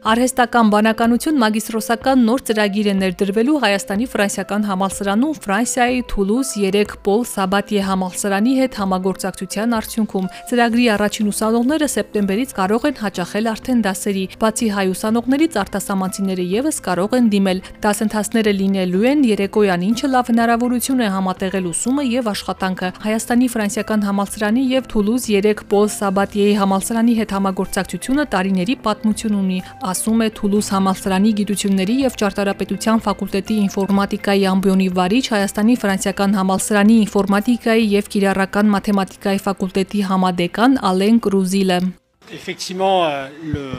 Արհեստական բանականություն մագիստրոսական նոր ծրագիր է ներդրվելու Հայաստանի ֆրանսիական համալսարանում Ֆրանսիայի Թուլուզ 3 Պոլ Սաբատիե համալսարանի հետ համագործակցության արդյունքում։ Ծրագրի առաջին ուսանողները սեպտեմբերից կարող են հաճախել արդեն դասերի, բացի հայ ուսանողներից արտասահմանցիները եւս կարող են դիմել։ Դասընթացները լինելու են երեկոյան, ինչը լավ հնարավորություն է համատեղել ուսումը եւ աշխատանքը։ Հայաստանի ֆրանսիական համալսարանի եւ Թուլուզ 3 Պոլ Սաբատիեի համալսարանի հետ համագործակցությունը տարիների պատմություն ունի ասում է Թուլուզ համալսարանի գիտությունների եւ ճարտարապետության ֆակուլտետի ինֆորմատիկայի ամբիոնի վարիչ Հայաստանի ֆրանսիական համալսարանի ինֆորմատիկայի եւ կիրառական մաթեմատիկայի ֆակուլտետի համադեկան Ալեն Կրուզիլը։ Effectivement, euh, le,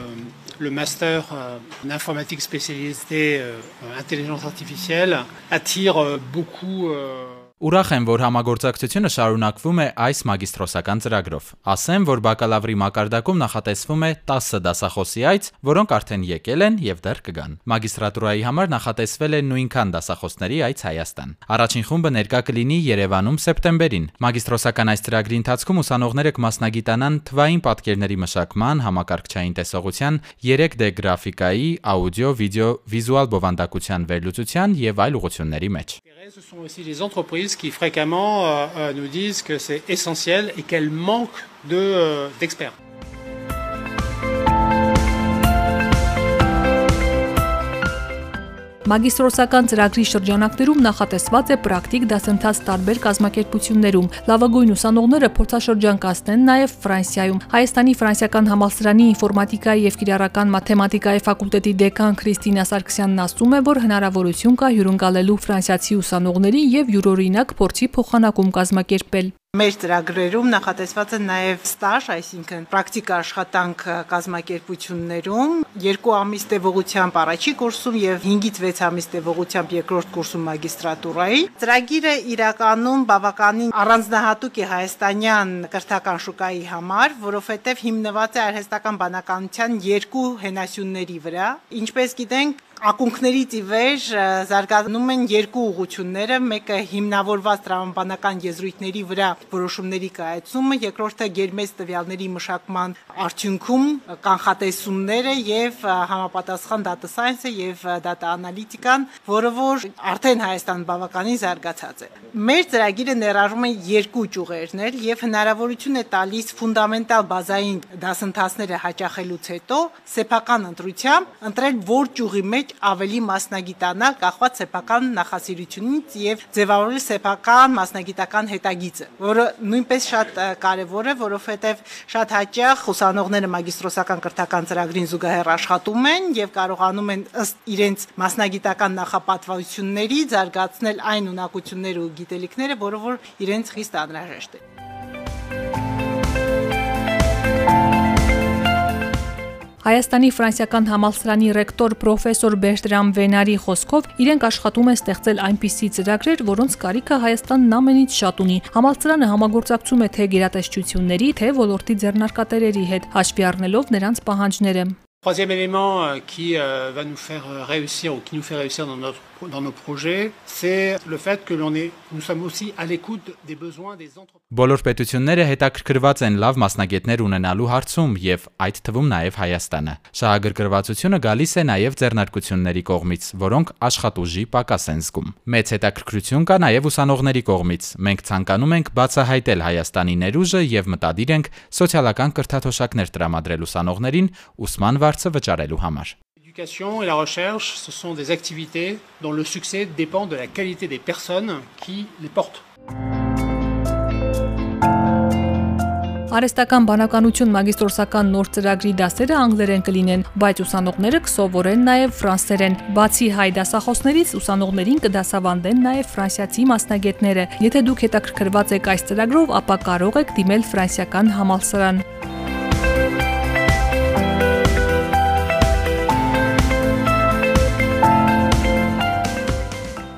le master euh, en informatique spécialisé euh, intelligence artificielle attire beaucoup Ուրախ եմ, որ համագործակցությունը շարունակվում է այս մագիստրոսական ծրագրով։ Ասեմ, որ բակալավրի մակարդակում նախատեսվում է 10 դասախոսի այց, որոնք արդեն եկել են եւ դեռ կգան։ Մագիստրատուրայի համար նախատեսվել է նույնքան դասախոսների այց Հայաստան։ Առաջին խումբը ներկա կլինի Երևանում սեպտեմբերին։ Մագիստրոսական այս ծրագրի ընթացքում ուսանողները կմասնագիտանան թվային պատկերների մշակման, համակարգչային տեսողության, 3D գրաֆիկայի, աուդիո, վիդեո, վիզուալ բովանդակության վերլուծության եւ այլ ուղղությունների մեջ։ Ce sont aussi les entreprises qui fréquemment euh, euh, nous disent que c'est essentiel et qu'elles manquent d'experts. De, Մագիստրոսական ծրագրի շրջանակներում նախատեսված է պրակտիկ դասընթաց տարբեր կազմակերպություններում։ Լավագույն ուսանողները փորձաշրջան կասնեն նաև Ֆրանսիայում։ Հայաստանի ֆրանսիական համալսարանի ինֆորմատիկայի եւ կիրառական մաթեմատիկայի ֆակուլտետի դեկան Քրիստինա Սարգսյանն ասում է, որ հնարավորություն կա հյուրընկալելու ֆրանսիացի ուսանողներին եւ յուրօրինակ փորձի փոխանակում կազմակերպել։ Մեր ծրագրերում նախատեսված է նաև ստաժ, այսինքն պրակտիկա աշխատանք կազմակերպություններում, երկու ամիս տևողությամբ առաջի կուրսում եւ 5-ից 6 ամիս տևողությամբ երկրորդ կուրսում մագիստրատուրայի։ Ծրագիրը իրականում բավականին առանձնահատուկ է հայաստանյան կրթական շուկայի համար, որովհետեւ հիմնված է արհեստական բանականության երկու հենասյունների վրա։ Ինչպես գիտենք, ակունքներից ի վեր զարգանում են երկու ուղությունները, մեկը հիմնավորված տրամաբանական եզրույթների վրա որոշումների կայացումը, երկրորդը գերմեծ տվյալների մշակման արդյունքում կանխատեսումները եւ համապատասխան data science-ը եւ data analytics-ան, որը որ արդեն Հայաստան բավականին զարգացած է։ Մեր ծրագիրը ներառում է երկու ճյուղերներ եւ հնարավորություն է տալիս ֆունդամենտալ բազային դասընթացները հաճախելուց հետո սեփական ընտրությամբ ընտրել որ ճյուղի մեջ ավելի մասնագիտանալ կախված սեփական նախասիրությունից եւ ձևավորել սեփական մասնագիտական հետագիծը, որը նույնպես շատ կարեւոր է, որովհետեւ շատ հաճախ ուսանողները մագիստրոսական կրթական ծրագրին զուգահեռ աշխատում են եւ կարողանում են ըստ իրենց մասնագիտական նախապատվությունների զարգացնել այն ունակությունները ու գիտելիքները, որը որ իրենց խիստ անհրաժեշտ է։ Հայաստանի ֆրանսիական համալսարանի ռեկտոր պրոֆեսոր Բերտրամ Վենարի խոսքով իրենք աշխատում են ստեղծել այնպիսի ծրագրեր, որոնց կարիքը Հայաստանն ամենից շատ ունի։ Համալսարանը համագործակցում է թե գերատեսչությունների, թե ոլորտի ձեռնարկատերերի հետ, հաշվի առնելով նրանց պահանջները։ Troisième élément euh, qui euh, va nous faire euh, réussir ou qui nous fait réussir dans, notre, dans nos projets, c'est le fait que l'on est, nous sommes aussi à l'écoute des besoins des entreprises. Բոլոր պետությունները հետաքրքրված են լավ մասնագետներ ունենալու հարցում եւ այդ թվում նաեւ Հայաստանը։ Շահագրգռվածությունը գալիս է նաեւ ձեռնարկությունների կողմից, որոնք աշխատուժի պակաս են զգում։ Մեծ հետաքրքրություն կա նաեւ ուսանողների կողմից։ Մենք ցանկանում ենք բացահայտել Հայաստանի ներուժը եւ մտադիր ենք սոցիալական կրթաթոշակներ տրամադրել ուսանողներին ուսման հարցը վճարելու համար։ L'éducation et la recherche, ce sont des activités dont le succès dépend de la qualité des personnes qui les portent. Արեստական բանականություն մագիստրոսական նոր ծրագրի դասերը անգլերեն կլինեն, բայց ուսանողները կսովորեն նաև ֆրանսերեն։ Բացի հայ դասախոսներից ուսանողներին կդասավանդեն նաև ֆրանսիացի մասնագետները։ Եթե դուք հետաքրքրված եք այս ծրագրով, ապա կարող եք դիմել ֆրանսիական համալսարան։